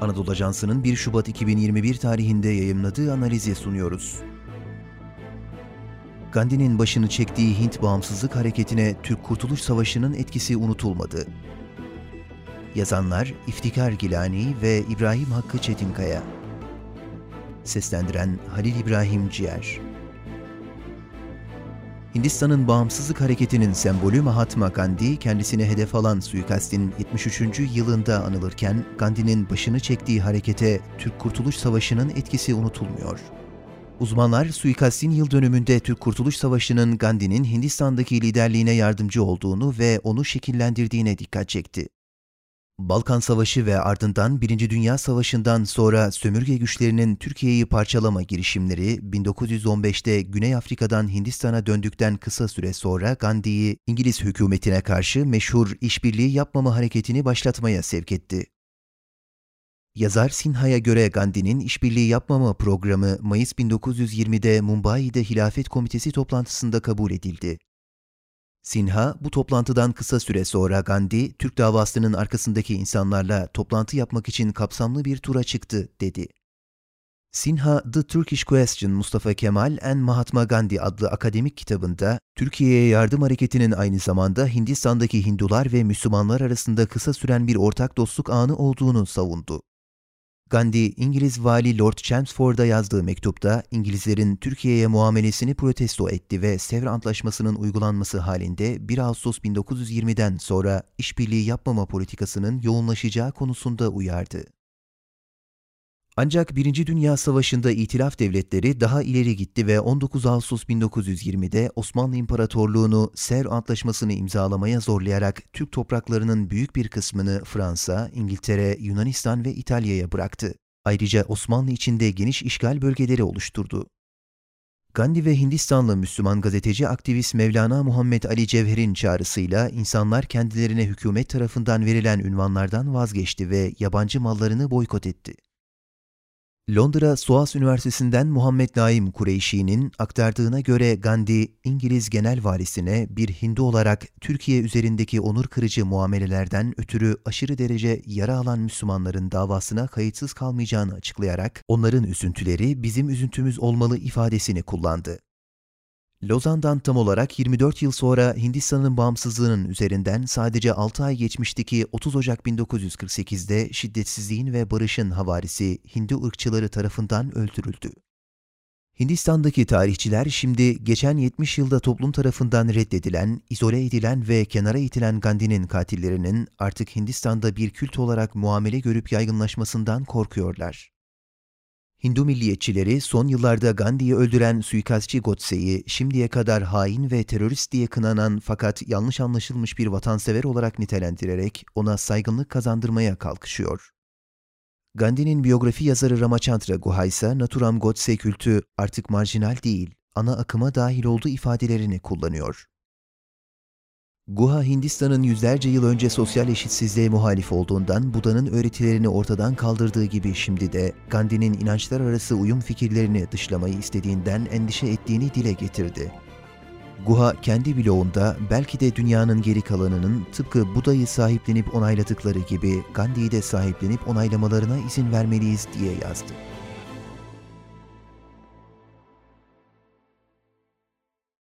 Anadolu Ajansı'nın 1 Şubat 2021 tarihinde yayımladığı analizi sunuyoruz. Gandhi'nin başını çektiği Hint bağımsızlık hareketine Türk Kurtuluş Savaşı'nın etkisi unutulmadı. Yazanlar İftikar Gilani ve İbrahim Hakkı Çetinkaya. Seslendiren Halil İbrahim Ciğer. Hindistan'ın bağımsızlık hareketinin sembolü Mahatma Gandhi, kendisine hedef alan suikastin 73. yılında anılırken, Gandhi'nin başını çektiği harekete Türk Kurtuluş Savaşı'nın etkisi unutulmuyor. Uzmanlar, suikastin yıl dönümünde Türk Kurtuluş Savaşı'nın Gandhi'nin Hindistan'daki liderliğine yardımcı olduğunu ve onu şekillendirdiğine dikkat çekti. Balkan Savaşı ve ardından Birinci Dünya Savaşı'ndan sonra sömürge güçlerinin Türkiye'yi parçalama girişimleri 1915'te Güney Afrika'dan Hindistan'a döndükten kısa süre sonra Gandhi'yi İngiliz hükümetine karşı meşhur işbirliği yapmama hareketini başlatmaya sevk etti. Yazar Sinha'ya göre Gandhi'nin işbirliği yapmama programı Mayıs 1920'de Mumbai'de Hilafet Komitesi toplantısında kabul edildi. Sinha, bu toplantıdan kısa süre sonra Gandhi, Türk davasının arkasındaki insanlarla toplantı yapmak için kapsamlı bir tura çıktı, dedi. Sinha, The Turkish Question Mustafa Kemal and Mahatma Gandhi adlı akademik kitabında, Türkiye'ye yardım hareketinin aynı zamanda Hindistan'daki Hindular ve Müslümanlar arasında kısa süren bir ortak dostluk anı olduğunu savundu. Gandhi, İngiliz vali Lord Chelmsford'a yazdığı mektupta İngilizlerin Türkiye'ye muamelesini protesto etti ve Sevr Antlaşması'nın uygulanması halinde 1 Ağustos 1920'den sonra işbirliği yapmama politikasının yoğunlaşacağı konusunda uyardı. Ancak Birinci Dünya Savaşı'nda İtilaf devletleri daha ileri gitti ve 19 Ağustos 1920'de Osmanlı İmparatorluğu'nu Sevr Antlaşması'nı imzalamaya zorlayarak Türk topraklarının büyük bir kısmını Fransa, İngiltere, Yunanistan ve İtalya'ya bıraktı. Ayrıca Osmanlı içinde geniş işgal bölgeleri oluşturdu. Gandhi ve Hindistanlı Müslüman gazeteci aktivist Mevlana Muhammed Ali Cevher'in çağrısıyla insanlar kendilerine hükümet tarafından verilen ünvanlardan vazgeçti ve yabancı mallarını boykot etti. Londra Soas Üniversitesi'nden Muhammed Naim Kureyşi'nin aktardığına göre Gandhi, İngiliz Genel Valisi'ne bir Hindu olarak Türkiye üzerindeki onur kırıcı muamelelerden ötürü aşırı derece yara alan Müslümanların davasına kayıtsız kalmayacağını açıklayarak onların üzüntüleri bizim üzüntümüz olmalı ifadesini kullandı. Lozan'dan tam olarak 24 yıl sonra Hindistan'ın bağımsızlığının üzerinden sadece 6 ay geçmişti ki 30 Ocak 1948'de şiddetsizliğin ve barışın havarisi Hindu ırkçıları tarafından öldürüldü. Hindistan'daki tarihçiler şimdi geçen 70 yılda toplum tarafından reddedilen, izole edilen ve kenara itilen Gandhi'nin katillerinin artık Hindistan'da bir kült olarak muamele görüp yaygınlaşmasından korkuyorlar. Hindu milliyetçileri son yıllarda Gandhi'yi öldüren suikastçı Godse'yi şimdiye kadar hain ve terörist diye kınanan fakat yanlış anlaşılmış bir vatansever olarak nitelendirerek ona saygınlık kazandırmaya kalkışıyor. Gandhi'nin biyografi yazarı Ramachandra Guha ise Naturam Godse kültü artık marjinal değil, ana akıma dahil olduğu ifadelerini kullanıyor. Guha, Hindistan'ın yüzlerce yıl önce sosyal eşitsizliğe muhalif olduğundan Buda'nın öğretilerini ortadan kaldırdığı gibi şimdi de Gandhi'nin inançlar arası uyum fikirlerini dışlamayı istediğinden endişe ettiğini dile getirdi. Guha kendi bloğunda belki de dünyanın geri kalanının tıpkı Buda'yı sahiplenip onayladıkları gibi Gandhi'yi de sahiplenip onaylamalarına izin vermeliyiz diye yazdı.